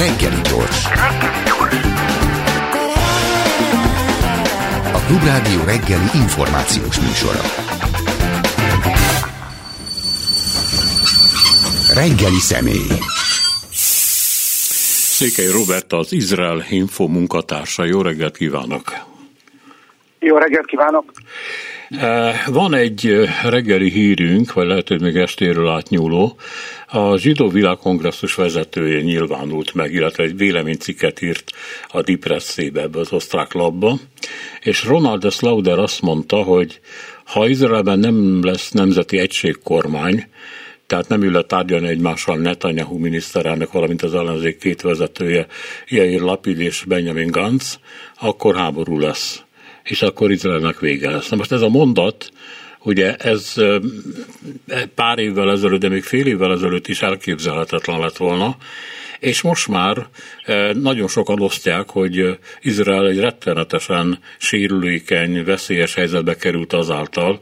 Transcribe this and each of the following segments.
Reggeli gyors. A Klubrádió reggeli információs műsora. Reggeli személy. Székely Robert az Izrael Info munkatársa. Jó reggelt kívánok! Jó reggelt kívánok! Van egy reggeli hírünk, vagy lehet, hogy még estéről átnyúló. A Zsidó Világkongresszus vezetője nyilvánult meg, illetve egy véleménycikket írt a Dipresszébe, ebbe az osztrák labba, és Ronald de Slauder azt mondta, hogy ha Izraelben nem lesz nemzeti egységkormány, tehát nem ül tárgyalni egymással Netanyahu miniszterelnök, valamint az ellenzék két vezetője, Jair Lapid és Benjamin Gantz, akkor háború lesz és akkor Izraelnek vége lesz. Na most ez a mondat, ugye ez pár évvel ezelőtt, de még fél évvel ezelőtt is elképzelhetetlen lett volna, és most már nagyon sokan osztják, hogy Izrael egy rettenetesen sérülékeny, veszélyes helyzetbe került azáltal,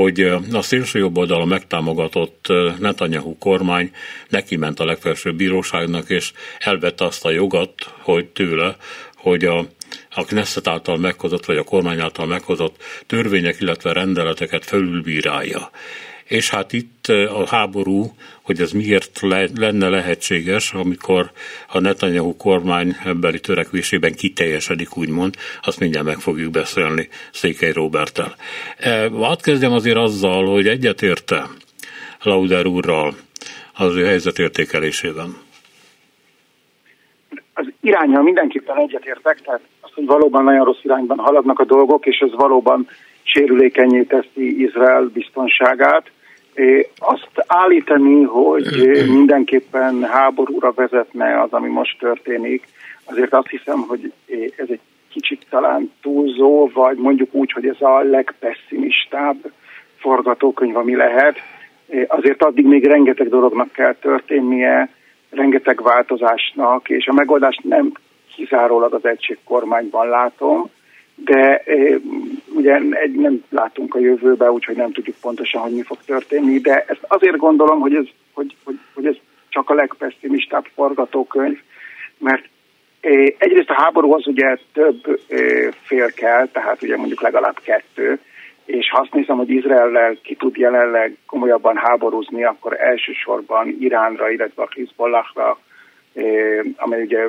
hogy a szélső jobb oldala megtámogatott Netanyahu kormány neki ment a legfelsőbb bíróságnak, és elvette azt a jogat, hogy tőle, hogy a a Knesset által meghozott, vagy a kormány által meghozott törvények, illetve rendeleteket felülbírálja. És hát itt a háború, hogy ez miért le, lenne lehetséges, amikor a Netanyahu kormány ebbeli törekvésében kiteljesedik, úgymond, azt mindjárt meg fogjuk beszélni Székely Robertel. E, hadd kezdjem azért azzal, hogy egyetérte Lauder úrral az ő helyzetértékelésében. Az irányal mindenképpen egyetértek, tehát hogy valóban nagyon rossz irányban haladnak a dolgok, és ez valóban sérülékenyé teszi Izrael biztonságát. Azt állítani, hogy mindenképpen háborúra vezetne az, ami most történik, azért azt hiszem, hogy ez egy kicsit talán túlzó, vagy mondjuk úgy, hogy ez a legpesszimistább forgatókönyv, ami lehet. Azért addig még rengeteg dolognak kell történnie, rengeteg változásnak, és a megoldást nem kizárólag az egységkormányban látom, de e, ugye egy, nem látunk a jövőbe, úgyhogy nem tudjuk pontosan, hogy mi fog történni, de ezt azért gondolom, hogy ez, hogy, hogy, hogy ez csak a legpesszimistább forgatókönyv, mert e, egyrészt a háborúhoz ugye több e, fél kell, tehát ugye mondjuk legalább kettő, és ha azt nézem, hogy Izraellel ki tud jelenleg komolyabban háborúzni, akkor elsősorban Iránra, illetve a Hezbollahra amely ugye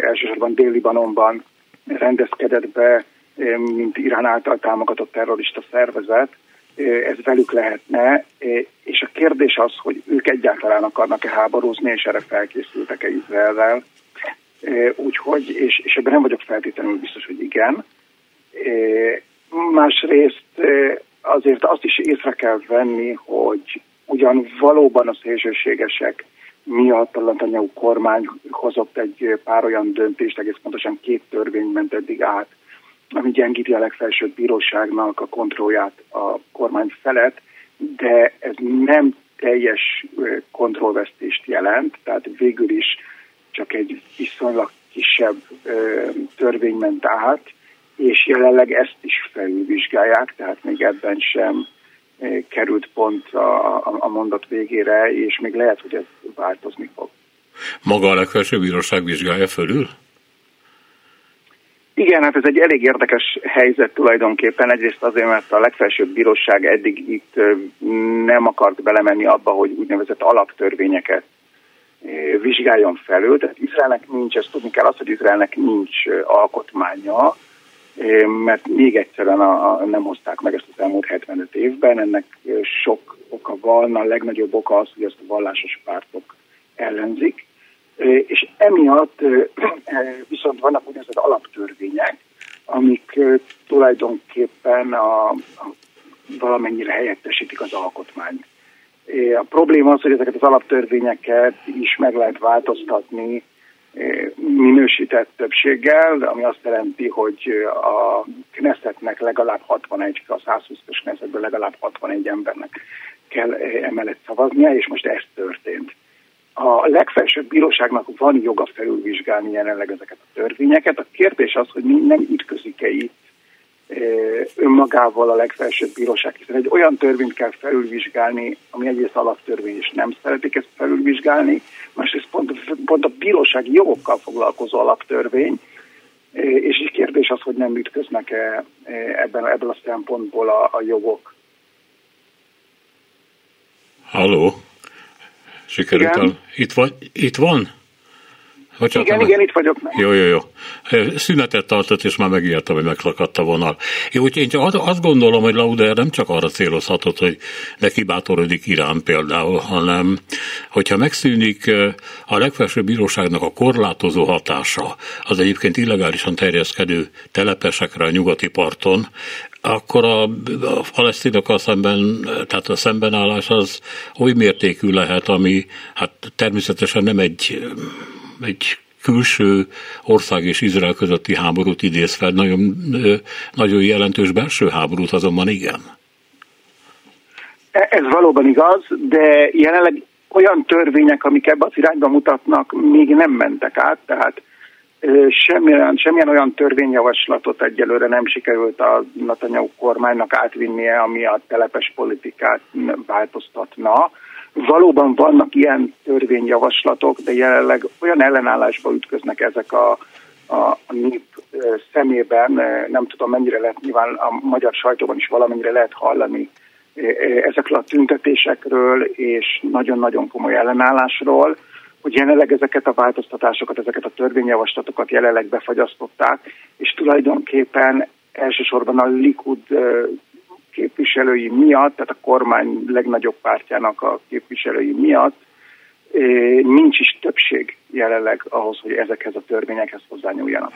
elsősorban Dél-Libanonban rendezkedett be, mint Irán által támogatott terrorista szervezet, ez velük lehetne, és a kérdés az, hogy ők egyáltalán akarnak-e háborúzni, és erre felkészültek-e Izraelvel. Úgyhogy, és, és ebben nem vagyok feltétlenül biztos, hogy igen. Másrészt azért azt is észre kell venni, hogy ugyan valóban a szélsőségesek miatt a Netanyahu kormány hozott egy pár olyan döntést, egész pontosan két törvény ment eddig át, ami gyengíti a legfelsőbb bíróságnak a kontrollját a kormány felett, de ez nem teljes kontrollvesztést jelent, tehát végül is csak egy viszonylag kisebb törvény ment át, és jelenleg ezt is felülvizsgálják, tehát még ebben sem került pont a, a, a mondat végére, és még lehet, hogy ez változni fog. Maga a legfelsőbb bíróság vizsgálja fölül? Igen, hát ez egy elég érdekes helyzet tulajdonképpen. Egyrészt azért, mert a legfelsőbb bíróság eddig itt nem akart belemenni abba, hogy úgynevezett alaptörvényeket vizsgáljon felül. Tehát Izraelnek nincs, ezt tudni kell azt, hogy Izraelnek nincs alkotmánya, mert még egyszerűen a, a, nem hozták meg ezt az elmúlt 75 évben. Ennek sok oka van, a legnagyobb oka az, hogy ezt a vallásos pártok ellenzik. És emiatt viszont vannak úgynevezett alaptörvények, amik tulajdonképpen a, a valamennyire helyettesítik az alkotmányt. A probléma az, hogy ezeket az alaptörvényeket is meg lehet változtatni minősített többséggel, ami azt jelenti, hogy a Knessetnek legalább 61, a 120-as Knessetből legalább 61 embernek kell emellett szavaznia, és most ez történt. A legfelsőbb bíróságnak van joga felülvizsgálni jelenleg ezeket a törvényeket. A kérdés az, hogy nem ütközik-e itt önmagával a legfelsőbb bíróság, hiszen egy olyan törvényt kell felülvizsgálni, ami egyrészt alaptörvény, és nem szeretik ezt felülvizsgálni, másrészt pont pont a bírósági jogokkal foglalkozó alaptörvény, és egy kérdés az, hogy nem ütköznek-e ebben, ebből a szempontból a, a jogok. Halló? Sikerült? Itt van? Itt van? Bocsánat, igen, meg... igen, itt vagyok. Meg. Jó, jó, jó. Szünetet tartott, és már megijedtem, hogy megszakadt a vonal. Jó, úgyhogy én csak azt gondolom, hogy Lauder nem csak arra célozhatott, hogy neki bátorodik Irán például, hanem hogyha megszűnik a legfelsőbb bíróságnak a korlátozó hatása, az egyébként illegálisan terjeszkedő telepesekre a nyugati parton, akkor a, a palesztinokkal szemben, tehát a szembenállás az oly mértékű lehet, ami hát természetesen nem egy egy külső ország és Izrael közötti háborút idéz fel, nagyon, nagyon jelentős belső háborút azonban igen. Ez valóban igaz, de jelenleg olyan törvények, amik ebbe az irányba mutatnak, még nem mentek át, tehát semmilyen, semmilyen olyan törvényjavaslatot egyelőre nem sikerült a Netanyahu kormánynak átvinnie, ami a telepes politikát változtatna. Valóban vannak ilyen törvényjavaslatok, de jelenleg olyan ellenállásba ütköznek ezek a, a, nép szemében, nem tudom mennyire lehet, nyilván a magyar sajtóban is valamennyire lehet hallani ezekről a tüntetésekről és nagyon-nagyon komoly ellenállásról, hogy jelenleg ezeket a változtatásokat, ezeket a törvényjavaslatokat jelenleg befagyasztották, és tulajdonképpen elsősorban a Likud képviselői miatt, tehát a kormány legnagyobb pártjának a képviselői miatt nincs is többség jelenleg ahhoz, hogy ezekhez a törvényekhez hozzányúljanak.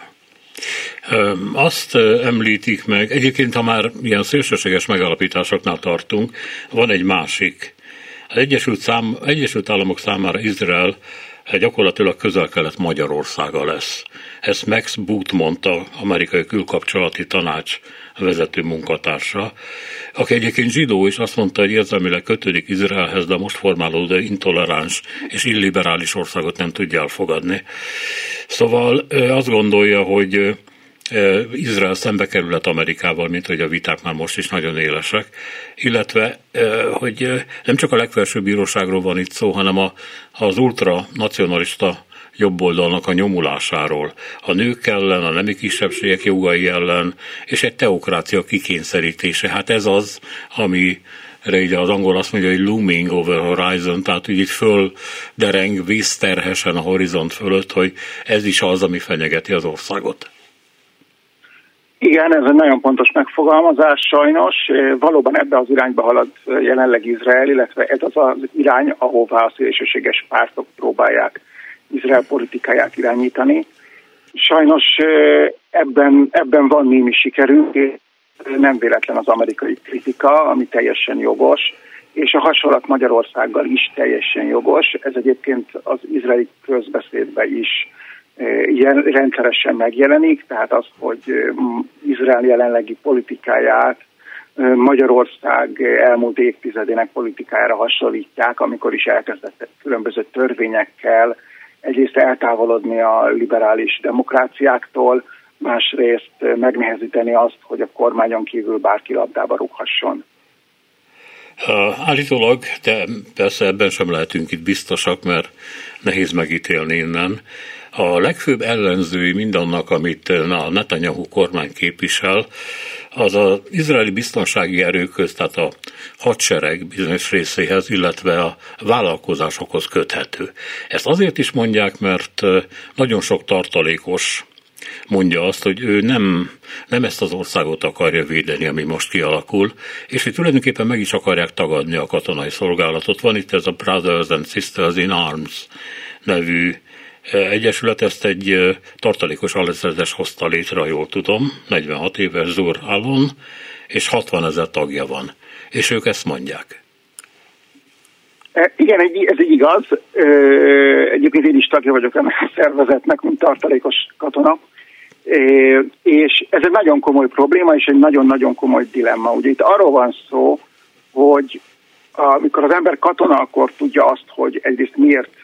Azt említik meg, egyébként ha már ilyen szélsőséges megalapításoknál tartunk, van egy másik. Az Egyesült, szám, Egyesült Államok számára Izrael gyakorlatilag közel-kelet Magyarországa lesz. Ezt Max Boot mondta, amerikai külkapcsolati tanács vezető munkatársa, aki egyébként zsidó, és azt mondta, hogy érzelmileg kötődik Izraelhez, de most formálódó intoleráns és illiberális országot nem tudja elfogadni. Szóval azt gondolja, hogy Izrael szembe kerülhet Amerikával, mint hogy a viták már most is nagyon élesek, illetve, hogy nem csak a legfelsőbb bíróságról van itt szó, hanem a, az ultranacionalista jobboldalnak a nyomulásáról, a nők ellen, a nemi kisebbségek jogai ellen, és egy teokrácia kikényszerítése. Hát ez az, ami így az angol azt mondja, hogy looming over horizon, tehát úgy itt föl dereng vízterhesen a horizont fölött, hogy ez is az, ami fenyegeti az országot. Igen, ez egy nagyon pontos megfogalmazás sajnos. Valóban ebbe az irányba halad jelenleg Izrael, illetve ez az az irány, ahová a szélsőséges pártok próbálják Izrael politikáját irányítani. Sajnos ebben, ebben van némi sikerünk, nem véletlen az amerikai kritika, ami teljesen jogos, és a hasonlat Magyarországgal is teljesen jogos. Ez egyébként az izraeli közbeszédben is rendszeresen megjelenik, tehát az, hogy Izrael jelenlegi politikáját Magyarország elmúlt évtizedének politikájára hasonlítják, amikor is elkezdett különböző törvényekkel egyrészt eltávolodni a liberális demokráciáktól, másrészt megnehezíteni azt, hogy a kormányon kívül bárki labdába rúghasson. Állítólag, de persze ebben sem lehetünk itt biztosak, mert nehéz megítélni innen. A legfőbb ellenzői mindannak, amit a Netanyahu kormány képvisel, az az izraeli biztonsági erőköz, tehát a hadsereg bizonyos részéhez, illetve a vállalkozásokhoz köthető. Ezt azért is mondják, mert nagyon sok tartalékos mondja azt, hogy ő nem, nem ezt az országot akarja védeni, ami most kialakul, és hogy tulajdonképpen meg is akarják tagadni a katonai szolgálatot. Van itt ez a Brothers and Sisters in Arms nevű Egyesület ezt egy tartalékos alezredes hozta létre, jól tudom, 46 éves Zur Alon, és 60 ezer tagja van. És ők ezt mondják. Igen, ez egy igaz. Egyébként én is tagja vagyok a szervezetnek, mint tartalékos katona. És ez egy nagyon komoly probléma, és egy nagyon-nagyon komoly dilemma. Ugye itt arról van szó, hogy amikor az ember katona, akkor tudja azt, hogy egyrészt miért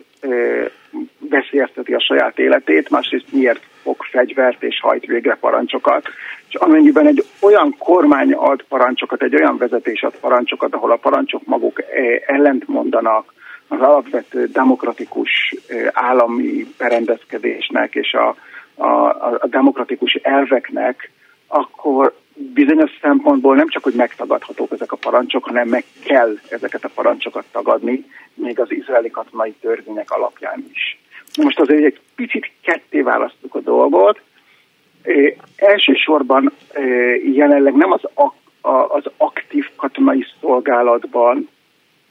veszélyezteti a saját életét, másrészt miért fog fegyvert és hajt végre parancsokat. És amennyiben egy olyan kormány ad parancsokat, egy olyan vezetés ad parancsokat, ahol a parancsok maguk ellent mondanak az alapvető demokratikus állami berendezkedésnek és a, a, a demokratikus elveknek, akkor bizonyos szempontból nem csak, hogy megtagadhatók ezek a parancsok, hanem meg kell ezeket a parancsokat tagadni, még az izraeli katonai törvények alapján is. Most azért egy picit ketté választjuk a dolgot. É, elsősorban é, jelenleg nem az, a, a, az aktív katonai szolgálatban,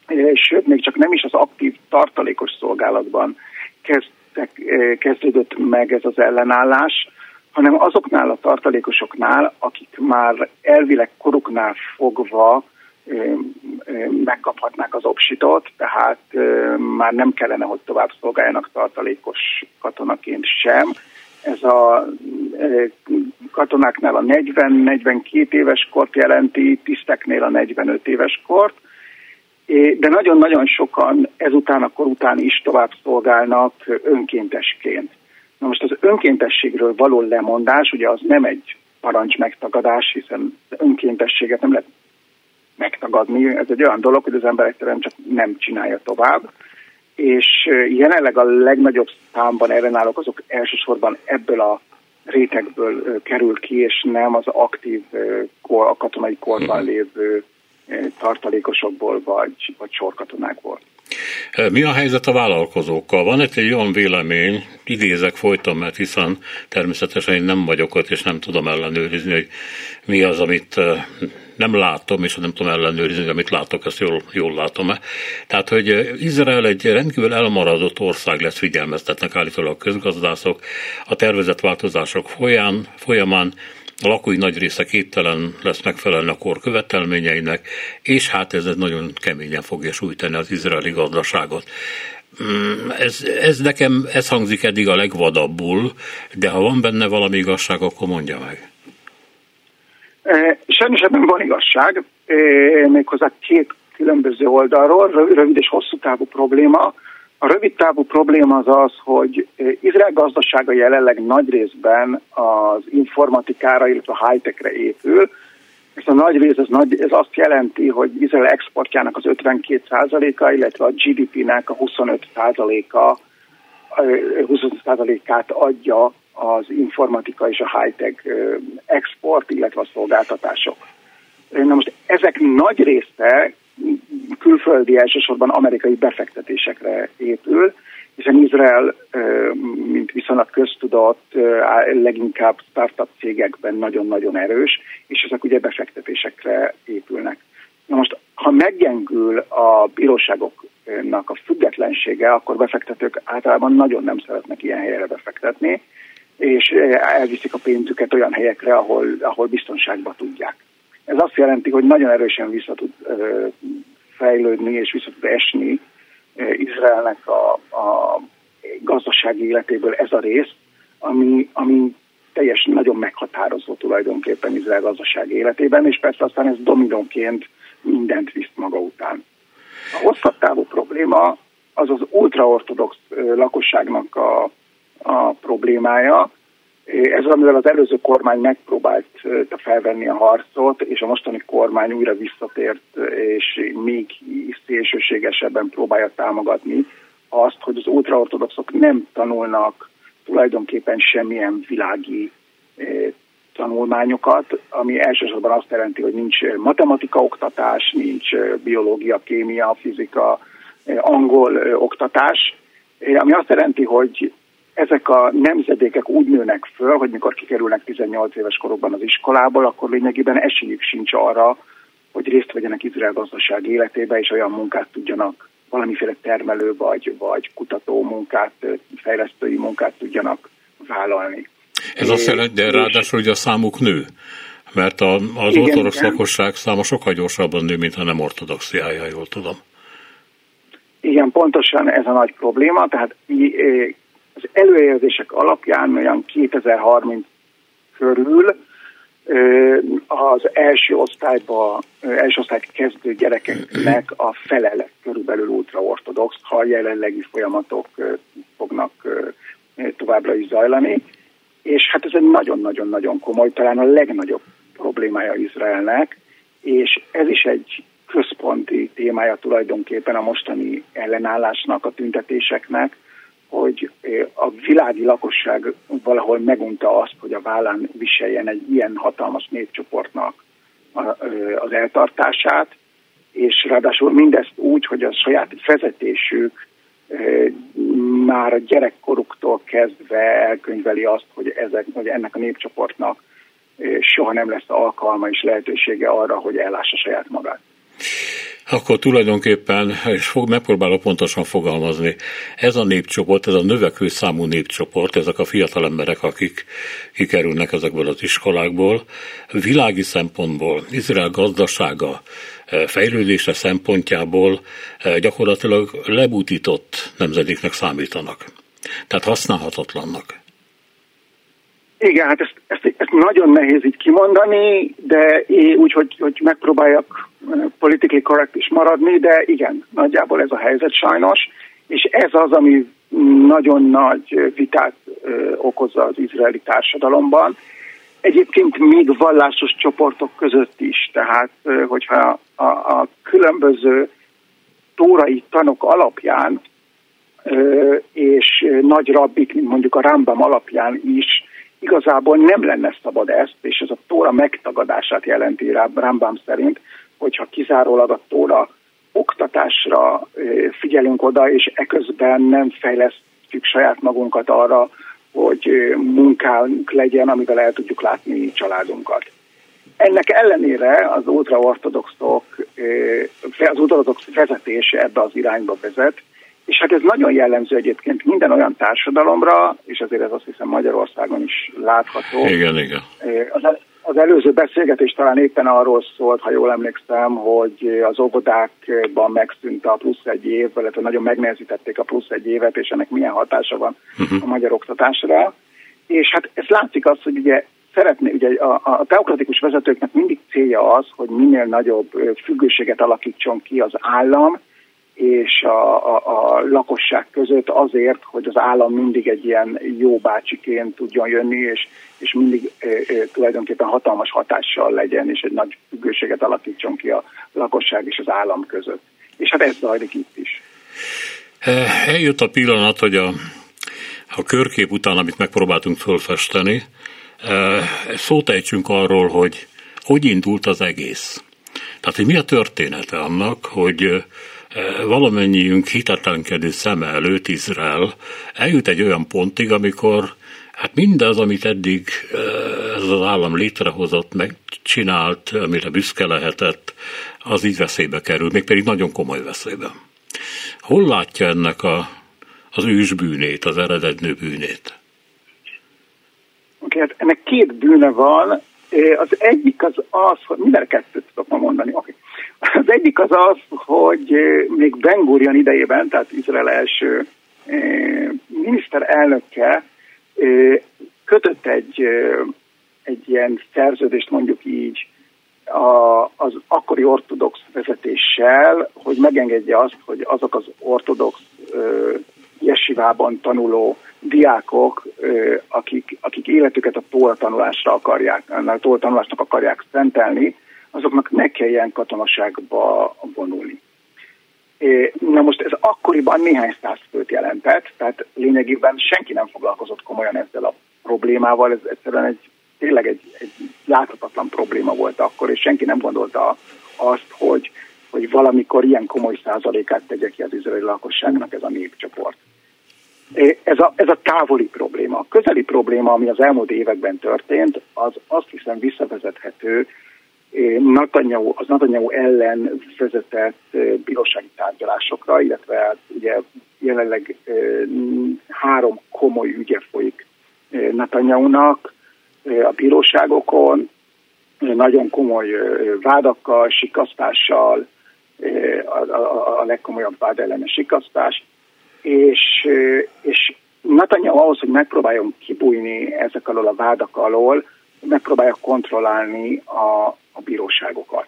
é, sőt, még csak nem is az aktív tartalékos szolgálatban kezdtek, kezdődött meg ez az ellenállás, hanem azoknál a tartalékosoknál, akik már elvileg koruknál fogva megkaphatnák az opsitot, tehát már nem kellene, hogy tovább szolgáljanak tartalékos katonaként sem. Ez a katonáknál a 40-42 éves kort jelenti, tiszteknél a 45 éves kort, de nagyon-nagyon sokan ezután a kor után is tovább szolgálnak önkéntesként. Na most az önkéntességről való lemondás, ugye az nem egy parancs megtagadás, hiszen önkéntességet nem lehet megtagadni. Ez egy olyan dolog, hogy az ember egyszerűen csak nem csinálja tovább. És jelenleg a legnagyobb számban ellenállók azok elsősorban ebből a rétegből kerül ki, és nem az aktív a katonai korban mhm. lévő tartalékosokból vagy, vagy sorkatonákból. Mi a helyzet a vállalkozókkal? Van egy olyan vélemény, idézek folyton, mert hiszen természetesen én nem vagyok ott, és nem tudom ellenőrizni, hogy mi az, amit nem látom, és nem tudom ellenőrizni, amit látok, ezt jól, jól látom-e. Tehát, hogy Izrael egy rendkívül elmaradott ország lesz, figyelmeztetnek állítólag a közgazdászok. A tervezett változások folyán, folyamán a lakói nagy része képtelen lesz megfelelni a kor követelményeinek, és hát ez nagyon keményen fogja sújtani az izraeli gazdaságot. Mm, ez, ez nekem, ez hangzik eddig a legvadabbul, de ha van benne valami igazság, akkor mondja meg. E, sajnos ebben van igazság, e, méghozzá két különböző oldalról, rövid és hosszú távú probléma. A rövid távú probléma az az, hogy eh, Izrael gazdasága jelenleg nagy részben az informatikára, illetve a high-techre épül. Ez a nagy rész ez, nagy, ez azt jelenti, hogy Izrael exportjának az 52%-a, illetve a GDP-nek a 25%-a, 25%-át eh, adja az informatika és a high-tech eh, export, illetve a szolgáltatások. Na most ezek nagy része külföldi, elsősorban amerikai befektetésekre épül, hiszen Izrael, mint viszonylag köztudott, leginkább startup cégekben nagyon-nagyon erős, és ezek ugye befektetésekre épülnek. Na most, ha meggyengül a bíróságoknak a függetlensége, akkor befektetők általában nagyon nem szeretnek ilyen helyre befektetni, és elviszik a pénzüket olyan helyekre, ahol, ahol biztonságban tudják. Ez azt jelenti, hogy nagyon erősen vissza tud fejlődni és vissza tud esni Izraelnek a, a gazdasági életéből ez a rész, ami, ami teljesen nagyon meghatározó tulajdonképpen Izrael gazdasági életében, és persze aztán ez dominóként mindent visz maga után. A hosszabb távú probléma az az ultraortodox lakosságnak a, a problémája, ez amivel az előző kormány megpróbált felvenni a harcot, és a mostani kormány újra visszatért, és még szélsőségesebben próbálja támogatni azt, hogy az ultraortodoxok nem tanulnak tulajdonképpen semmilyen világi tanulmányokat, ami elsősorban azt jelenti, hogy nincs matematika oktatás, nincs biológia, kémia, fizika, angol oktatás, ami azt jelenti, hogy ezek a nemzedékek úgy nőnek föl, hogy mikor kikerülnek 18 éves korukban az iskolából, akkor lényegében esélyük sincs arra, hogy részt vegyenek Izrael gazdaság életébe, és olyan munkát tudjanak, valamiféle termelő vagy, vagy kutató munkát, fejlesztői munkát tudjanak vállalni. Ez azt jelenti, de ráadásul, hogy a számuk nő, mert a, az igen, ortodox igen. lakosság száma sokkal gyorsabban nő, mint a nem ortodoxiája, jól tudom. Igen, pontosan ez a nagy probléma, tehát az előjelzések alapján olyan 2030 körül az első osztályba, első osztályt kezdő gyerekeknek a fele lesz körülbelül ultraortodox, ha a jelenlegi folyamatok fognak továbbra is zajlani. És hát ez egy nagyon-nagyon-nagyon komoly, talán a legnagyobb problémája Izraelnek, és ez is egy központi témája tulajdonképpen a mostani ellenállásnak, a tüntetéseknek, hogy a világi lakosság valahol megunta azt, hogy a vállán viseljen egy ilyen hatalmas népcsoportnak az eltartását, és ráadásul mindezt úgy, hogy a saját vezetésük már a gyerekkoruktól kezdve elkönyveli azt, hogy, ezek, hogy ennek a népcsoportnak soha nem lesz alkalma és lehetősége arra, hogy ellássa saját magát. Akkor tulajdonképpen, és fog, megpróbálok pontosan fogalmazni, ez a népcsoport, ez a növekvő számú népcsoport, ezek a fiatal emberek, akik kikerülnek ezekből az iskolákból, világi szempontból, Izrael gazdasága, fejlődése szempontjából gyakorlatilag lebutított nemzedéknek számítanak. Tehát használhatatlannak. Igen, hát ezt, ezt, ezt nagyon nehéz így kimondani, de úgy, hogy, hogy megpróbáljak politikai korrekt is maradni, de igen, nagyjából ez a helyzet sajnos, és ez az, ami nagyon nagy vitát okozza az izraeli társadalomban. Egyébként még vallásos csoportok között is, tehát hogyha a, a különböző tórai tanok alapján és nagy rabbik, mint mondjuk a Rambam alapján is igazából nem lenne szabad ezt, és ez a tóra megtagadását jelenti Rambam szerint, hogyha kizárólag a tóra oktatásra figyelünk oda, és eközben nem fejlesztjük saját magunkat arra, hogy munkánk legyen, amivel el tudjuk látni családunkat. Ennek ellenére az ultraortodoxok, az ultraortodox vezetése ebbe az irányba vezet, és hát ez nagyon jellemző egyébként minden olyan társadalomra, és azért ez azt hiszem Magyarországon is látható. Igen, igen. Az, az előző beszélgetés talán éppen arról szólt, ha jól emlékszem, hogy az óvodákban megszűnt a plusz egy év, illetve nagyon megnehezítették a plusz egy évet, és ennek milyen hatása van uh-huh. a magyar oktatásra. És hát ez látszik az, hogy ugye szeretné, ugye a, a teokratikus vezetőknek mindig célja az, hogy minél nagyobb függőséget alakítson ki az állam, és a, a, a lakosság között azért, hogy az állam mindig egy ilyen jó bácsiként tudjon jönni, és, és mindig e, e, tulajdonképpen hatalmas hatással legyen, és egy nagy függőséget alakítson ki a lakosság és az állam között. És hát ez zajlik itt is. Eljött a pillanat, hogy a, a körkép után, amit megpróbáltunk fölfesteni, szót ejtsünk arról, hogy hogy indult az egész. Tehát, hogy mi a története annak, hogy valamennyiünk hitetlenkedő szeme előtt Izrael eljut egy olyan pontig, amikor hát mindaz, amit eddig ez az állam létrehozott, megcsinált, amire büszke lehetett, az így veszélybe kerül, mégpedig nagyon komoly veszélyben. Hol látja ennek a, az ős bűnét, az eredetnő bűnét? Okay, hát ennek két bűne van. Az egyik az az, hogy minden kettőt tudok mondani. Okay. Az egyik az az, hogy még Ben Gurion idejében, tehát Izrael első miniszterelnöke kötött egy, egy ilyen szerződést mondjuk így a, az akkori ortodox vezetéssel, hogy megengedje azt, hogy azok az ortodox jesivában tanuló diákok, akik, akik életüket a tóra tanulásra akarják, a tóra tanulásnak akarják szentelni, azoknak ne kelljen katonaságba vonulni. Na most ez akkoriban néhány száz főt jelentett, tehát lényegében senki nem foglalkozott komolyan ezzel a problémával, ez egyszerűen egy, tényleg egy, egy láthatatlan probléma volt akkor, és senki nem gondolta azt, hogy, hogy valamikor ilyen komoly százalékát tegye ki az izraeli lakosságnak ez a népcsoport. Ez a, ez a távoli probléma. A közeli probléma, ami az elmúlt években történt, az azt hiszem visszavezethető Netanyahu, az Netanyahu ellen vezetett bírósági tárgyalásokra, illetve hát ugye jelenleg három komoly ügye folyik Netanyahu-nak a bíróságokon, nagyon komoly vádakkal, sikasztással, a, legkomolyabb vád ellenes sikasztás, és, és Netanyahu ahhoz, hogy megpróbáljon kibújni ezek alól a vádak alól, megpróbálja kontrollálni a, a bíróságokat.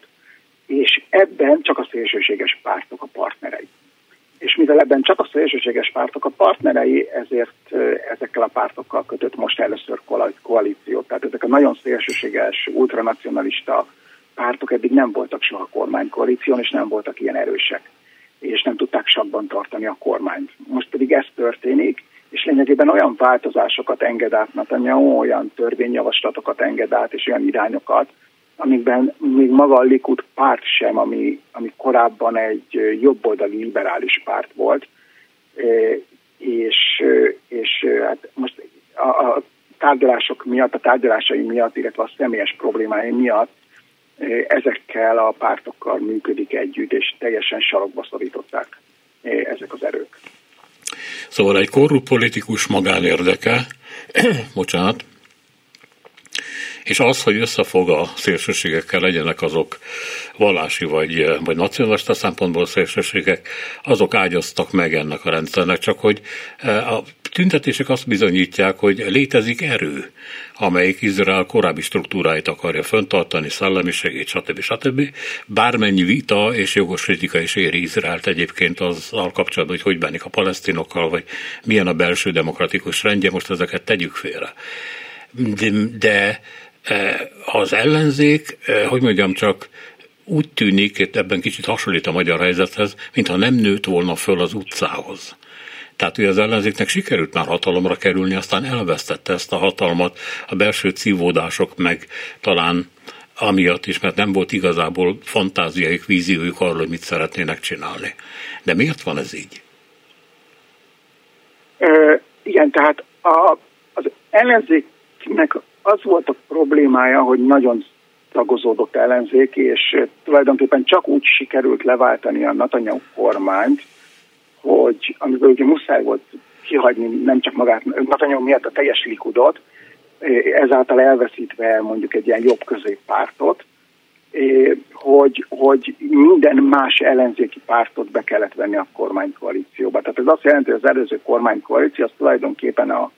És ebben csak a szélsőséges pártok a partnerei. És mivel ebben csak a szélsőséges pártok a partnerei, ezért ezekkel a pártokkal kötött most először koalíciót. Tehát ezek a nagyon szélsőséges, ultranacionalista pártok eddig nem voltak soha kormánykoalíción, és nem voltak ilyen erősek, és nem tudták sakban tartani a kormányt. Most pedig ez történik, és lényegében olyan változásokat enged át Netanyahu, olyan törvényjavaslatokat enged át, és olyan irányokat, amikben még maga a Likud párt sem, ami, ami korábban egy jobboldali liberális párt volt, és, és hát most a, a tárgyalások miatt, a tárgyalásai miatt, illetve a személyes problémái miatt ezekkel a pártokkal működik együtt, és teljesen sarokba szorították ezek az erők. Szóval egy korrupt politikus magánérdeke, bocsánat, és az, hogy összefog a szélsőségekkel legyenek azok vallási vagy, vagy nacionalista szempontból szélsőségek, azok ágyaztak meg ennek a rendszernek, csak hogy e, a tüntetések azt bizonyítják, hogy létezik erő, amelyik Izrael korábbi struktúráit akarja föntartani, szellemiségét, stb. stb. Bármennyi vita és jogos kritika is éri Izraelt egyébként azzal kapcsolatban, hogy hogy bánik a palesztinokkal, vagy milyen a belső demokratikus rendje, most ezeket tegyük félre. De, de az ellenzék, hogy mondjam csak, úgy tűnik, ebben kicsit hasonlít a magyar helyzethez, mintha nem nőtt volna föl az utcához. Tehát hogy az ellenzéknek sikerült már hatalomra kerülni, aztán elvesztette ezt a hatalmat, a belső cívódások meg talán amiatt is, mert nem volt igazából fantáziaik, víziójuk arról, hogy mit szeretnének csinálni. De miért van ez így? E, igen, tehát a, az ellenzéknek az volt a problémája, hogy nagyon tagozódott ellenzék, és tulajdonképpen csak úgy sikerült leváltani a Netanyahu kormányt, hogy amiből ugye muszáj volt kihagyni nem csak magát, Netanyahu miatt a teljes likudot, ezáltal elveszítve mondjuk egy ilyen jobb középpártot, hogy, hogy minden más ellenzéki pártot be kellett venni a kormánykoalícióba. Tehát ez azt jelenti, hogy az előző kormánykoalíció az tulajdonképpen a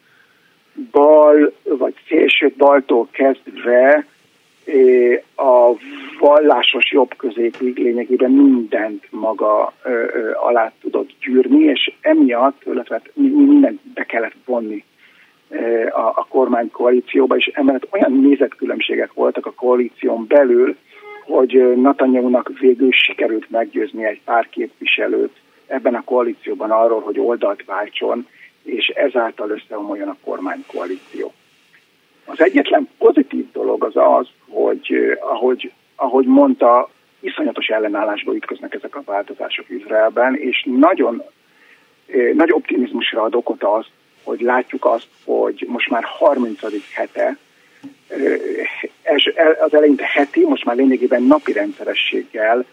bal vagy szélső baltól kezdve a vallásos jobb középig lényegében mindent maga ö, ö, alá tudott gyűrni, és emiatt, illetve hát mindent be kellett vonni a, a kormánykoalícióba, és emellett olyan nézetkülönbségek voltak a koalíción belül, hogy Natanyahu-nak végül sikerült meggyőzni egy pár képviselőt ebben a koalícióban arról, hogy oldalt váltson, és ezáltal összeomoljon a kormánykoalíció. Az egyetlen pozitív dolog az az, hogy ahogy, ahogy mondta, iszonyatos ellenállásba ütköznek ezek a változások Izraelben, és nagyon nagy optimizmusra ad okot az, hogy látjuk azt, hogy most már 30. hete, az eleinte heti, most már lényegében napi rendszerességgel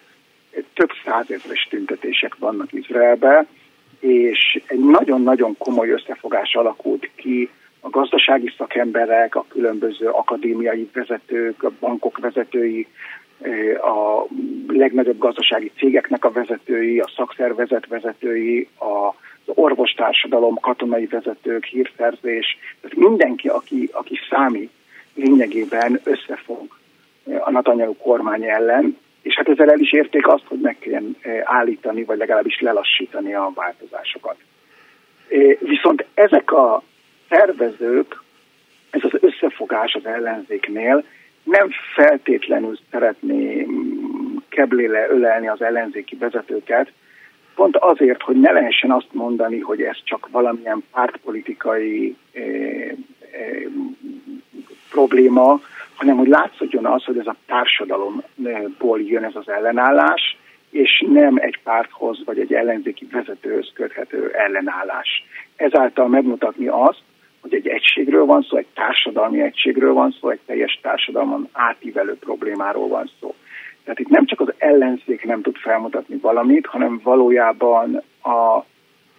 több százezres tüntetések vannak Izraelben, és egy nagyon-nagyon komoly összefogás alakult ki. A gazdasági szakemberek, a különböző akadémiai vezetők, a bankok vezetői, a legnagyobb gazdasági cégeknek a vezetői, a szakszervezet vezetői, az orvostársadalom, katonai vezetők, hírszerzés, tehát mindenki, aki, aki számít, lényegében összefog a Netanyahu kormány ellen, és hát ezzel el is érték azt, hogy meg kell állítani, vagy legalábbis lelassítani a változásokat. Viszont ezek a tervezők, ez az összefogás az ellenzéknél nem feltétlenül szeretné kebléle ölelni az ellenzéki vezetőket, pont azért, hogy ne lehessen azt mondani, hogy ez csak valamilyen pártpolitikai eh, eh, probléma, hanem hogy látszódjon az, hogy ez a társadalomból jön ez az ellenállás, és nem egy párthoz vagy egy ellenzéki vezetőhöz köthető ellenállás. Ezáltal megmutatni azt, hogy egy egységről van szó, egy társadalmi egységről van szó, egy teljes társadalmon átívelő problémáról van szó. Tehát itt nem csak az ellenzék nem tud felmutatni valamit, hanem valójában a,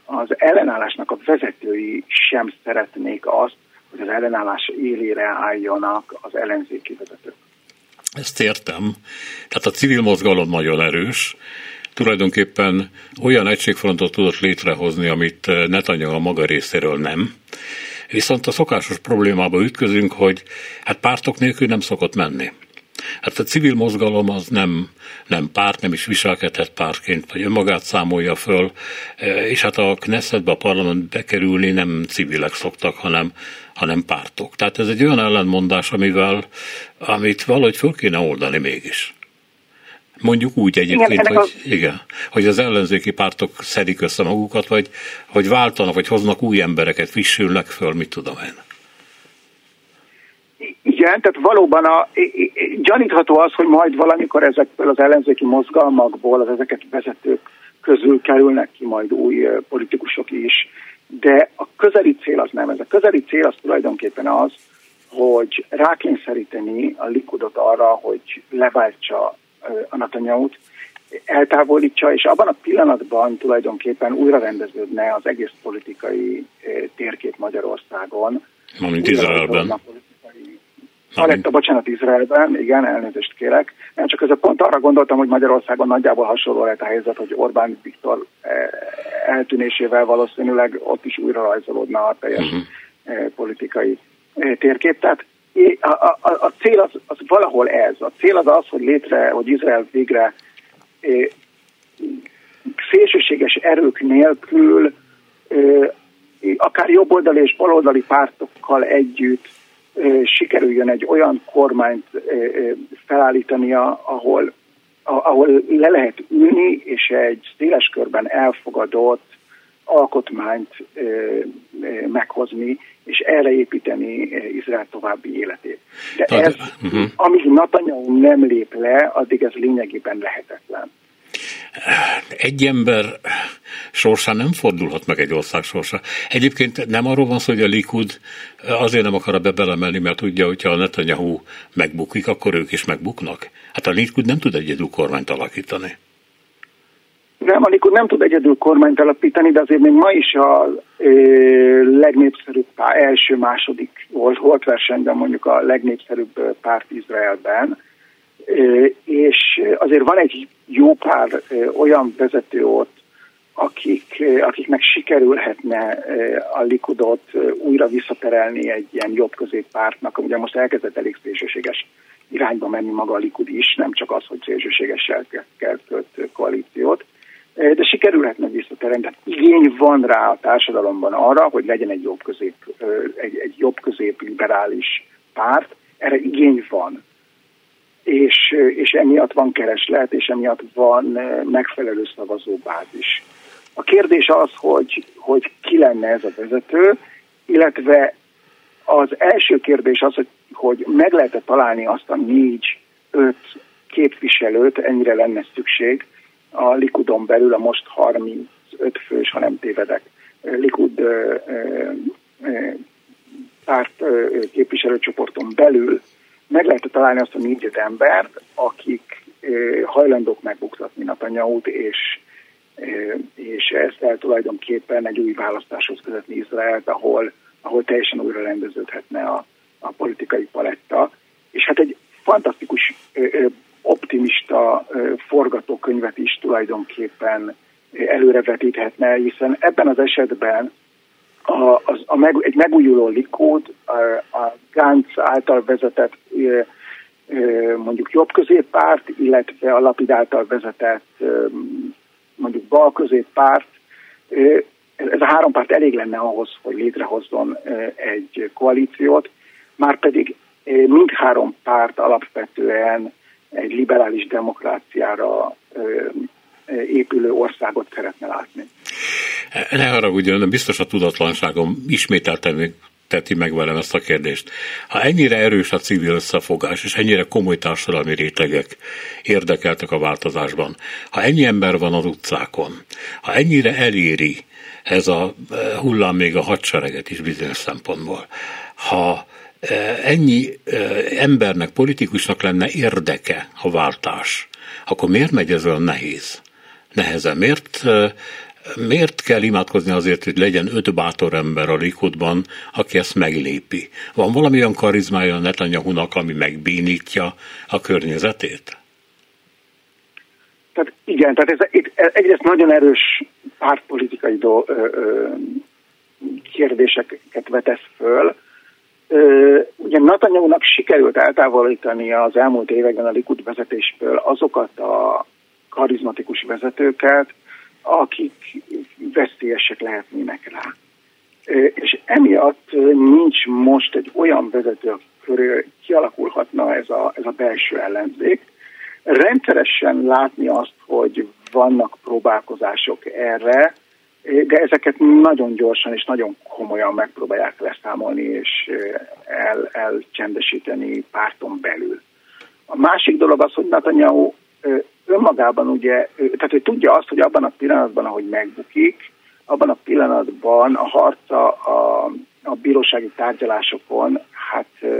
az ellenállásnak a vezetői sem szeretnék azt, hogy az ellenállás élére álljanak az ellenzéki vezetők. Ezt értem. Tehát a civil mozgalom nagyon erős, tulajdonképpen olyan egységfrontot tudott létrehozni, amit Netanyahu a maga részéről nem. Viszont a szokásos problémába ütközünk, hogy hát pártok nélkül nem szokott menni. Hát a civil mozgalom az nem, nem párt, nem is viselkedhet pártként, vagy önmagát számolja föl, e, és hát a Knessetbe, a parlament bekerülni nem civilek szoktak, hanem, hanem pártok. Tehát ez egy olyan ellenmondás, amivel, amit valahogy föl kéne oldani mégis. Mondjuk úgy egyébként, igen, hogy, a... igen, hogy az ellenzéki pártok szedik össze magukat, vagy, vagy váltanak, vagy hoznak új embereket, frissülnek föl, mit tudom én. Igen, tehát valóban a, gyanítható az, hogy majd valamikor ezekből az ellenzéki mozgalmakból az ezeket vezetők közül kerülnek ki majd új politikusok is, de a közeli cél az nem. Ez a közeli cél az tulajdonképpen az, hogy rákényszeríteni a Likudot arra, hogy leváltsa a Netanyahu-t, eltávolítsa, és abban a pillanatban tulajdonképpen újra rendeződne az egész politikai térkép Magyarországon. Mint Izraelben. Aletta, bocsánat, Izraelben, igen, elnézést kérek. Én csak ez a pont arra gondoltam, hogy Magyarországon nagyjából hasonló lehet a helyzet, hogy Orbán Viktor eltűnésével valószínűleg ott is újra rajzolódna a teljes uh-huh. politikai térkép. Tehát a, a, a cél az, az valahol ez. A cél az az, hogy létre, hogy Izrael végre szélsőséges erők nélkül akár jobboldali és baloldali pártokkal együtt sikerüljön egy olyan kormányt felállítania, ahol, ahol le lehet ülni, és egy széles körben elfogadott alkotmányt meghozni, és erre építeni Izrael további életét. De ez, uh-huh. amíg Netanyahu nem lép le, addig ez lényegében lehetetlen egy ember sorsa nem fordulhat meg egy ország sorsa. Egyébként nem arról van szó, hogy a Likud azért nem akar be belemenni, mert tudja, hogyha a Netanyahu megbukik, akkor ők is megbuknak. Hát a Likud nem tud egyedül kormányt alakítani. Nem, a Likud nem tud egyedül kormányt alapítani, de azért még ma is a ö, legnépszerűbb pár, első-második volt, volt versenyben mondjuk a legnépszerűbb párt Izraelben, és azért van egy jó pár olyan vezető ott, akik, akiknek sikerülhetne a Likudot újra visszaterelni egy ilyen jobb középpártnak. Ugye most elkezdett elég szélsőséges irányba menni maga a Likud is, nem csak az, hogy szélsőségessel kell koalíciót, de sikerülhetne visszaterelni. Tehát igény van rá a társadalomban arra, hogy legyen egy jobb közép, egy, egy jobb közép liberális párt. Erre igény van és, és emiatt van kereslet, és emiatt van megfelelő szavazóbázis. A kérdés az, hogy, hogy ki lenne ez a vezető, illetve az első kérdés az, hogy, hogy meg lehet-e találni azt a négy-öt képviselőt, ennyire lenne szükség a Likudon belül, a most 35 fős, ha nem tévedek, Likud párt képviselőcsoporton belül, meg lehet találni azt a négy embert, akik hajlandók megbuktatni Netanyahu-t, és, és ezt el tulajdonképpen egy új választáshoz vezetni Izraelt, ahol, ahol teljesen újra rendeződhetne a, a politikai paletta. És hát egy fantasztikus optimista forgatókönyvet is tulajdonképpen előrevetíthetne, hiszen ebben az esetben a, az, a meg, egy megújuló Likud, a, a Gantz által vezetett mondjuk jobb középpárt, illetve a Lapid által vezetett mondjuk bal középpárt, ez a három párt elég lenne ahhoz, hogy létrehozzon egy koalíciót, már pedig mindhárom párt alapvetően egy liberális demokráciára épülő országot szeretne látni. Ne haragudjon, biztos a tudatlanságom ismételten teti meg velem ezt a kérdést. Ha ennyire erős a civil összefogás, és ennyire komoly társadalmi rétegek érdekeltek a változásban, ha ennyi ember van az utcákon, ha ennyire eléri ez a eh, hullám még a hadsereget is bizonyos szempontból, ha eh, ennyi eh, embernek, politikusnak lenne érdeke a váltás, akkor miért megy ez olyan nehéz? Nehezen. Miért miért kell imádkozni azért, hogy legyen öt bátor ember a Likudban, aki ezt meglépi? Van valami olyan karizmája a Netanyahu-nak, ami megbénítja a környezetét? Tehát igen, tehát ez, ez egyrészt nagyon erős pártpolitikai do, ö, ö, kérdéseket vetesz föl. Ö, ugye Netanyahu-nak sikerült eltávolítani az elmúlt években a Likud vezetésből azokat a karizmatikus vezetőket, akik veszélyesek lehetnének rá. És emiatt nincs most egy olyan vezető, körül kialakulhatna ez a, ez a belső ellenzék. rendszeresen látni azt, hogy vannak próbálkozások erre, de ezeket nagyon gyorsan és nagyon komolyan megpróbálják leszámolni és el, elcsendesíteni párton belül. A másik dolog az, hogy Netanyahu önmagában ugye, tehát hogy tudja azt, hogy abban a pillanatban, ahogy megbukik, abban a pillanatban a harca a, a bírósági tárgyalásokon hát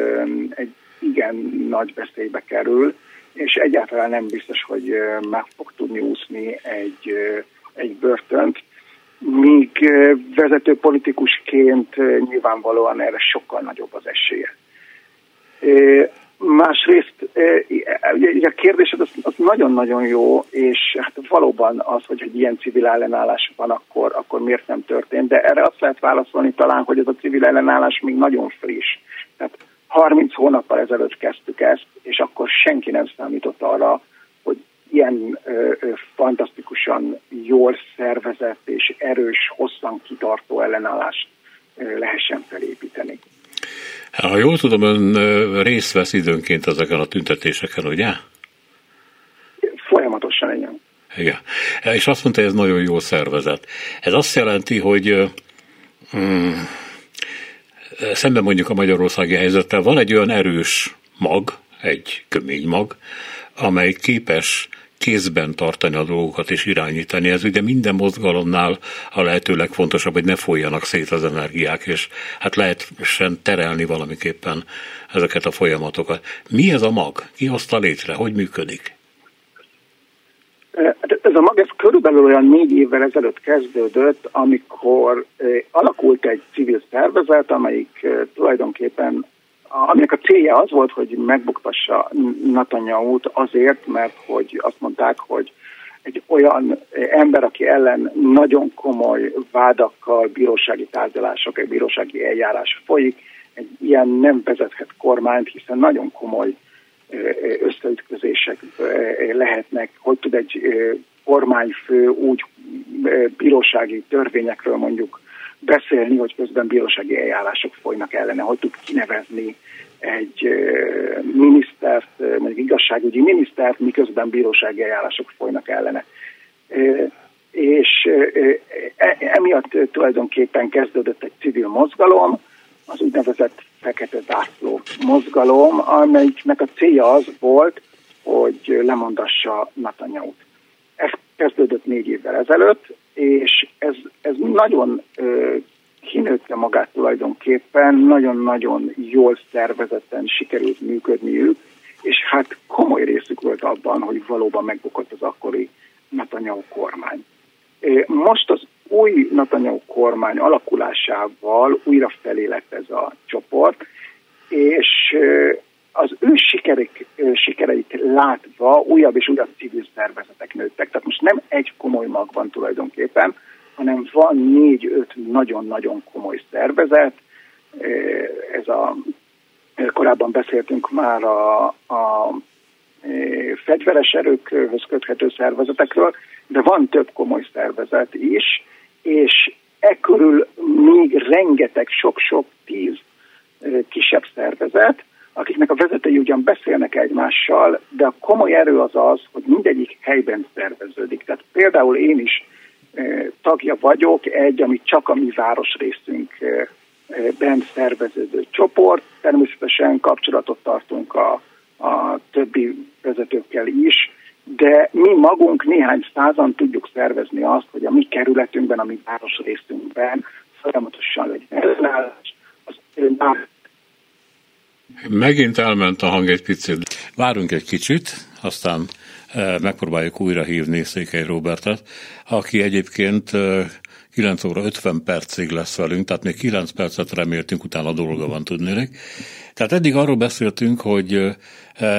egy igen nagy veszélybe kerül, és egyáltalán nem biztos, hogy meg fog tudni úszni egy, egy börtönt, míg vezető politikusként nyilvánvalóan erre sokkal nagyobb az esélye. Másrészt ugye a kérdésed az, az nagyon-nagyon jó, és hát valóban az, hogy egy ilyen civil ellenállás van, akkor, akkor miért nem történt. De erre azt lehet válaszolni talán, hogy ez a civil ellenállás még nagyon friss. Tehát 30 hónappal ezelőtt kezdtük ezt, és akkor senki nem számított arra, hogy ilyen ö, ö, fantasztikusan jól szervezett és erős, hosszan kitartó ellenállást ö, lehessen felépíteni. Ha jól tudom, ön részt vesz időnként ezeken a tüntetéseken, ugye? Folyamatosan, igen. Igen. És azt mondta, hogy ez nagyon jó szervezet. Ez azt jelenti, hogy mm, szemben mondjuk a magyarországi helyzettel van egy olyan erős mag, egy kömény mag, amely képes kézben tartani a dolgokat és irányítani. Ez ugye minden mozgalomnál a lehető legfontosabb, hogy ne folyjanak szét az energiák, és hát lehessen terelni valamiképpen ezeket a folyamatokat. Mi ez a mag? Ki hozta létre? Hogy működik? Hát ez a mag, ez körülbelül olyan négy évvel ezelőtt kezdődött, amikor alakult egy civil szervezet, amelyik tulajdonképpen aminek a célja az volt, hogy megbuktassa Netanyahu-t azért, mert hogy azt mondták, hogy egy olyan ember, aki ellen nagyon komoly vádakkal bírósági tárgyalások, egy bírósági eljárás folyik, egy ilyen nem vezethet kormányt, hiszen nagyon komoly összeütközések lehetnek, hogy tud egy kormányfő úgy bírósági törvényekről mondjuk beszélni, hogy közben bírósági eljárások folynak ellene, hogy tud kinevezni egy minisztert, mondjuk igazságügyi minisztert, miközben bírósági eljárások folynak ellene. És e, emiatt tulajdonképpen kezdődött egy civil mozgalom, az úgynevezett fekete zászló mozgalom, amelyiknek a célja az volt, hogy lemondassa Netanyahu-t. Ez kezdődött négy évvel ezelőtt, és ez, ez nagyon ö, kinőtte magát tulajdonképpen, nagyon-nagyon jól szervezetten sikerült működniük, és hát komoly részük volt abban, hogy valóban megbukott az akkori Netanyahu kormány. Most az új Netanyahu kormány alakulásával újra felé lett ez a csoport, és az ő sikerek, sikereit látva újabb és újabb civil szervezetek nőttek. Tehát most nem egy komoly mag van tulajdonképpen, hanem van négy-öt nagyon-nagyon komoly szervezet. Ez a, korábban beszéltünk már a, a fegyveres erőkhöz köthető szervezetekről, de van több komoly szervezet is, és e körül még rengeteg, sok-sok tíz kisebb szervezet, akiknek a vezetői ugyan beszélnek egymással, de a komoly erő az az, hogy mindegyik helyben szerveződik. Tehát például én is tagja vagyok egy, ami csak a mi városrészünk bent szerveződő csoport. Természetesen kapcsolatot tartunk a, a többi vezetőkkel is, de mi magunk néhány százan tudjuk szervezni azt, hogy a mi kerületünkben, a mi városrészünkben folyamatosan legyen ellenállás, az Megint elment a hang egy picit. Várunk egy kicsit, aztán megpróbáljuk újra hívni Székely Robertet, aki egyébként 9 óra 50 percig lesz velünk, tehát még 9 percet reméltünk, utána dolga van tudnélik. Tehát eddig arról beszéltünk, hogy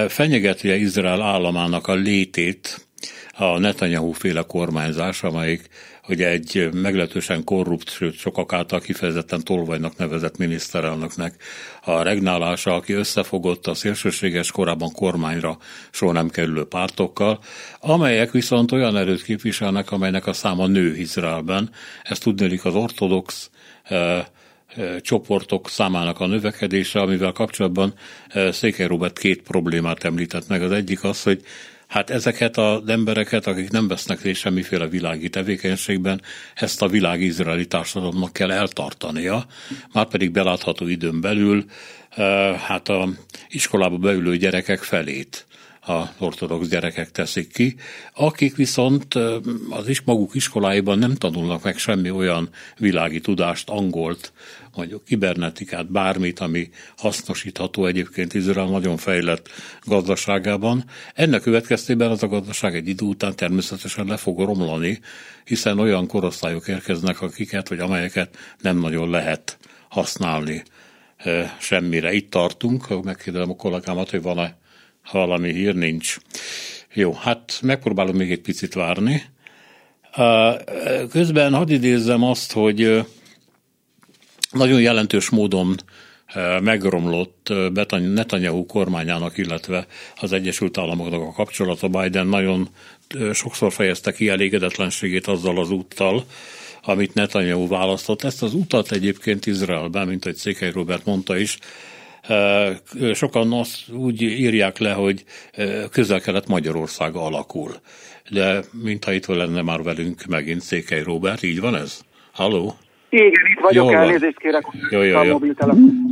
fenyegeti Izrael államának a létét a Netanyahu féle kormányzás, amelyik ugye egy meglehetősen korrupt, sőt sokak által kifejezetten tolvajnak nevezett miniszterelnöknek a regnálása, aki összefogott a szélsőséges korábban kormányra soha nem kerülő pártokkal, amelyek viszont olyan erőt képviselnek, amelynek a száma nő Izraelben. Ezt tudnélik az ortodox e, csoportok számának a növekedése, amivel kapcsolatban Székely Robert két problémát említett meg. Az egyik az, hogy Hát ezeket az embereket, akik nem vesznek részt semmiféle világi tevékenységben, ezt a világ izraeli társadalomnak kell eltartania, már pedig belátható időn belül hát a iskolába beülő gyerekek felét az ortodox gyerekek teszik ki, akik viszont az is maguk iskoláiban nem tanulnak meg semmi olyan világi tudást, angolt, mondjuk kibernetikát, bármit, ami hasznosítható egyébként Izrael nagyon fejlett gazdaságában. Ennek következtében az a gazdaság egy idő után természetesen le fog romlani, hiszen olyan korosztályok érkeznek, akiket vagy amelyeket nem nagyon lehet használni semmire. Itt tartunk, megkérdezem a kollégámat, hogy van-e valami hír, nincs. Jó, hát megpróbálom még egy picit várni. Közben hadd idézzem azt, hogy nagyon jelentős módon megromlott Netanyahu kormányának, illetve az Egyesült Államoknak a kapcsolata. Biden nagyon sokszor fejezte ki elégedetlenségét azzal az úttal, amit Netanyahu választott. Ezt az utat egyébként Izraelben, mint egy Székely Robert mondta is, sokan azt úgy írják le, hogy közel-kelet Magyarország alakul. De mintha itt lenne már velünk megint Székely Robert, így van ez? Halló? Igen, itt vagyok, Jól elnézést kérek. Jó, jó, jó.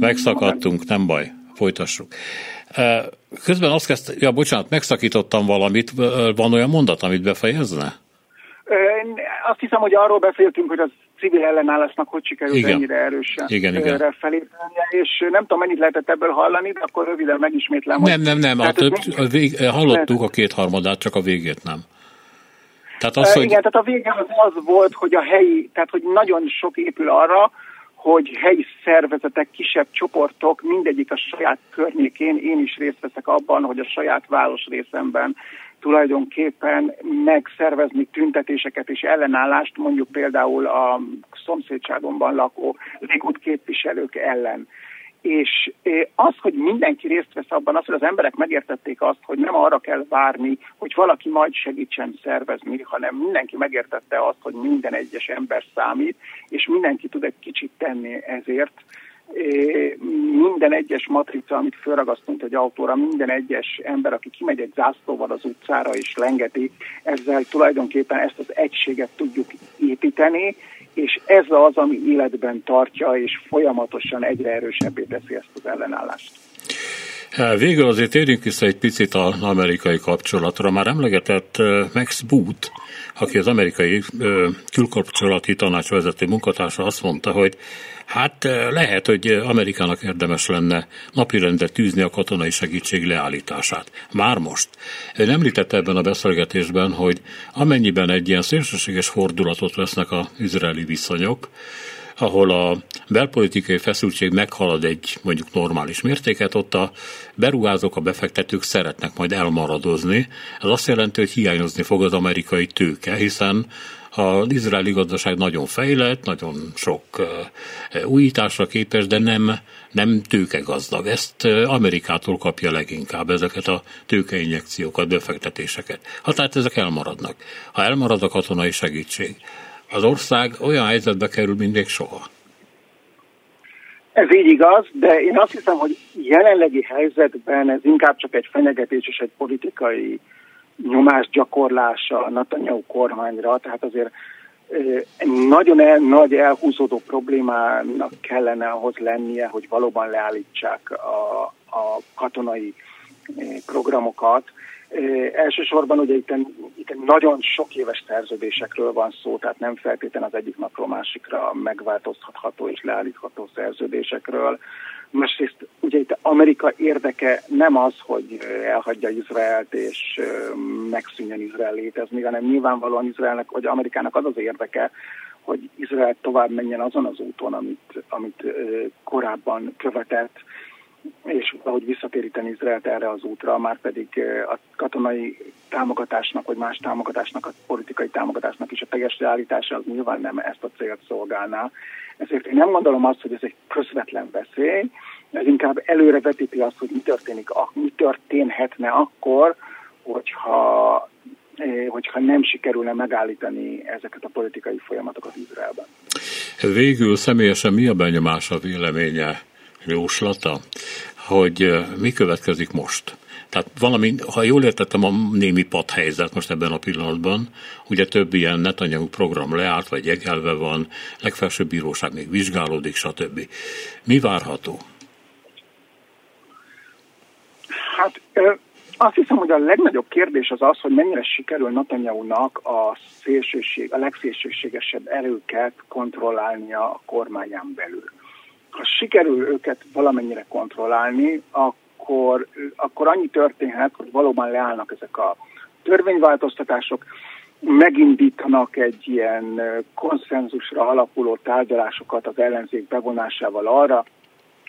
Megszakadtunk, nem baj, folytassuk. Közben azt kezdte, ja bocsánat, megszakítottam valamit, van olyan mondat, amit befejezne? Azt hiszem, hogy arról beszéltünk, hogy az civil ellenállásnak hogy sikerült igen. ennyire erősen igen, igen. felépülnie, és nem tudom, mennyit lehetett ebből hallani, de akkor röviden megismétlem. Nem, nem, nem, a több, a vég, hallottuk a kétharmadát, csak a végét nem. Tehát az, hogy... Igen, tehát a vége az, az volt, hogy a helyi, tehát hogy nagyon sok épül arra, hogy helyi szervezetek, kisebb csoportok, mindegyik a saját környékén, én is részt veszek abban, hogy a saját város részemben tulajdonképpen megszervezni tüntetéseket és ellenállást, mondjuk például a szomszédságomban lakó Likud képviselők ellen. És az, hogy mindenki részt vesz abban, az, hogy az emberek megértették azt, hogy nem arra kell várni, hogy valaki majd segítsen szervezni, hanem mindenki megértette azt, hogy minden egyes ember számít, és mindenki tud egy kicsit tenni ezért. Minden egyes matrica, amit felragasztunk egy autóra, minden egyes ember, aki kimegy egy zászlóval az utcára és lengeti, ezzel tulajdonképpen ezt az egységet tudjuk építeni, és ez az, ami életben tartja, és folyamatosan egyre erősebbé teszi ezt az ellenállást. Végül azért térjünk vissza egy picit az amerikai kapcsolatra. Már emlegetett Max Boot, aki az amerikai külkapcsolati tanácsvezető munkatársa azt mondta, hogy Hát lehet, hogy Amerikának érdemes lenne napirendre tűzni a katonai segítség leállítását. Már most. Ön említette ebben a beszélgetésben, hogy amennyiben egy ilyen szélsőséges fordulatot vesznek az izraeli viszonyok, ahol a belpolitikai feszültség meghalad egy mondjuk normális mértéket, ott a beruházók, a befektetők szeretnek majd elmaradozni. Ez azt jelenti, hogy hiányozni fog az amerikai tőke, hiszen az izraeli gazdaság nagyon fejlett, nagyon sok újításra képes, de nem, nem tőkegazdag. Ezt Amerikától kapja leginkább ezeket a tőkeinjekciókat, befektetéseket. Ha tehát ezek elmaradnak. Ha elmarad a katonai segítség, az ország olyan helyzetbe kerül, mint még soha. Ez így igaz, de én azt hiszem, hogy jelenlegi helyzetben ez inkább csak egy fenyegetés és egy politikai nyomás gyakorlása a Netanyahu kormányra, tehát azért nagyon el, nagy elhúzódó problémának kellene ahhoz lennie, hogy valóban leállítsák a, a katonai programokat, Elsősorban ugye itt, itt nagyon sok éves szerződésekről van szó, tehát nem feltétlen az egyik napról másikra megváltoztatható és leállítható szerződésekről. Másrészt ugye itt Amerika érdeke nem az, hogy elhagyja Izraelt és megszűnjön Izrael létezni, hanem nyilvánvalóan Izraelnek vagy Amerikának az az érdeke, hogy Izrael tovább menjen azon az úton, amit, amit korábban követett, és valahogy visszatéríteni Izraelt erre az útra, már pedig a katonai támogatásnak, vagy más támogatásnak, a politikai támogatásnak is a teljes realitása az nyilván nem ezt a célt szolgálná. Ezért én nem gondolom azt, hogy ez egy közvetlen veszély, ez inkább előrevetíti azt, hogy mi, történik, mi történhetne akkor, hogyha hogyha nem sikerülne megállítani ezeket a politikai folyamatokat Izraelben. Végül személyesen mi a benyomása, véleménye jóslata, hogy mi következik most. Tehát valami, ha jól értettem, a némi padhelyzet most ebben a pillanatban, ugye több ilyen netanyagú program leállt, vagy jegelve van, legfelsőbb bíróság még vizsgálódik, stb. Mi várható? Hát azt hiszem, hogy a legnagyobb kérdés az az, hogy mennyire sikerül Netanyahu-nak a, szélsőség, a legszélsőségesebb erőket kontrollálnia a kormányán belül. Ha sikerül őket valamennyire kontrollálni, akkor, akkor annyi történhet, hogy valóban leállnak ezek a törvényváltoztatások, megindítanak egy ilyen konszenzusra alapuló tárgyalásokat az ellenzék bevonásával arra,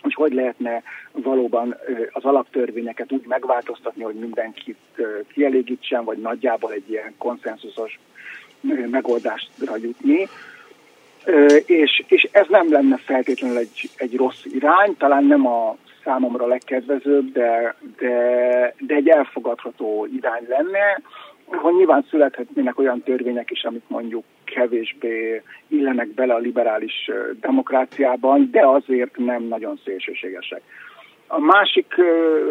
hogy hogy lehetne valóban az alaptörvényeket úgy megváltoztatni, hogy mindenkit kielégítsen, vagy nagyjából egy ilyen konszenzusos megoldásra jutni. És, és ez nem lenne feltétlenül egy, egy rossz irány, talán nem a számomra legkedvezőbb, de, de, de egy elfogadható irány lenne hogy nyilván születhetnének olyan törvények is, amik mondjuk kevésbé illenek bele a liberális demokráciában, de azért nem nagyon szélsőségesek. A másik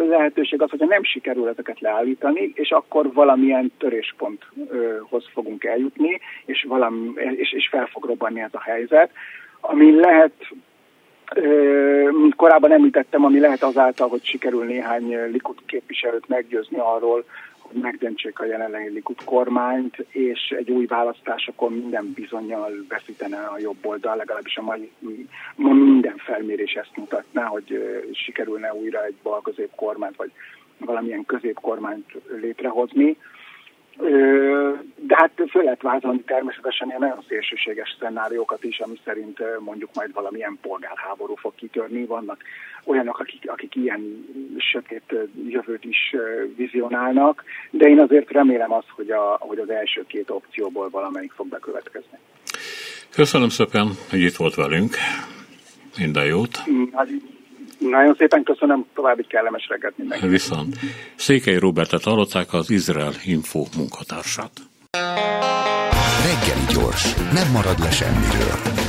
lehetőség az, hogyha nem sikerül ezeket leállítani, és akkor valamilyen törésponthoz fogunk eljutni, és, valami, és, és fel fog robbanni ez a helyzet, ami lehet mint korábban említettem, ami lehet azáltal, hogy sikerül néhány Likud képviselőt meggyőzni arról, megdöntsék a jelenlegi Likud kormányt, és egy új választásokon minden bizonyal veszítene a jobb oldal, legalábbis a mai ma minden felmérés ezt mutatná, hogy sikerülne újra egy bal középkormányt, vagy valamilyen középkormányt létrehozni. De hát föl lehet vázolni természetesen ilyen nagyon szélsőséges szenáriókat is, ami szerint mondjuk majd valamilyen polgárháború fog kitörni. Vannak olyanok, akik, akik ilyen sötét jövőt is vizionálnak, de én azért remélem azt, hogy, a, hogy az első két opcióból valamelyik fog bekövetkezni. Köszönöm szépen, hogy itt volt velünk. Minden jót. Hát, nagyon szépen köszönöm, további kellemes reggelt mindenkinek. Viszont Székely Robertet hallották az Izrael Info munkatársát. Reggeli gyors, nem marad le semmiről.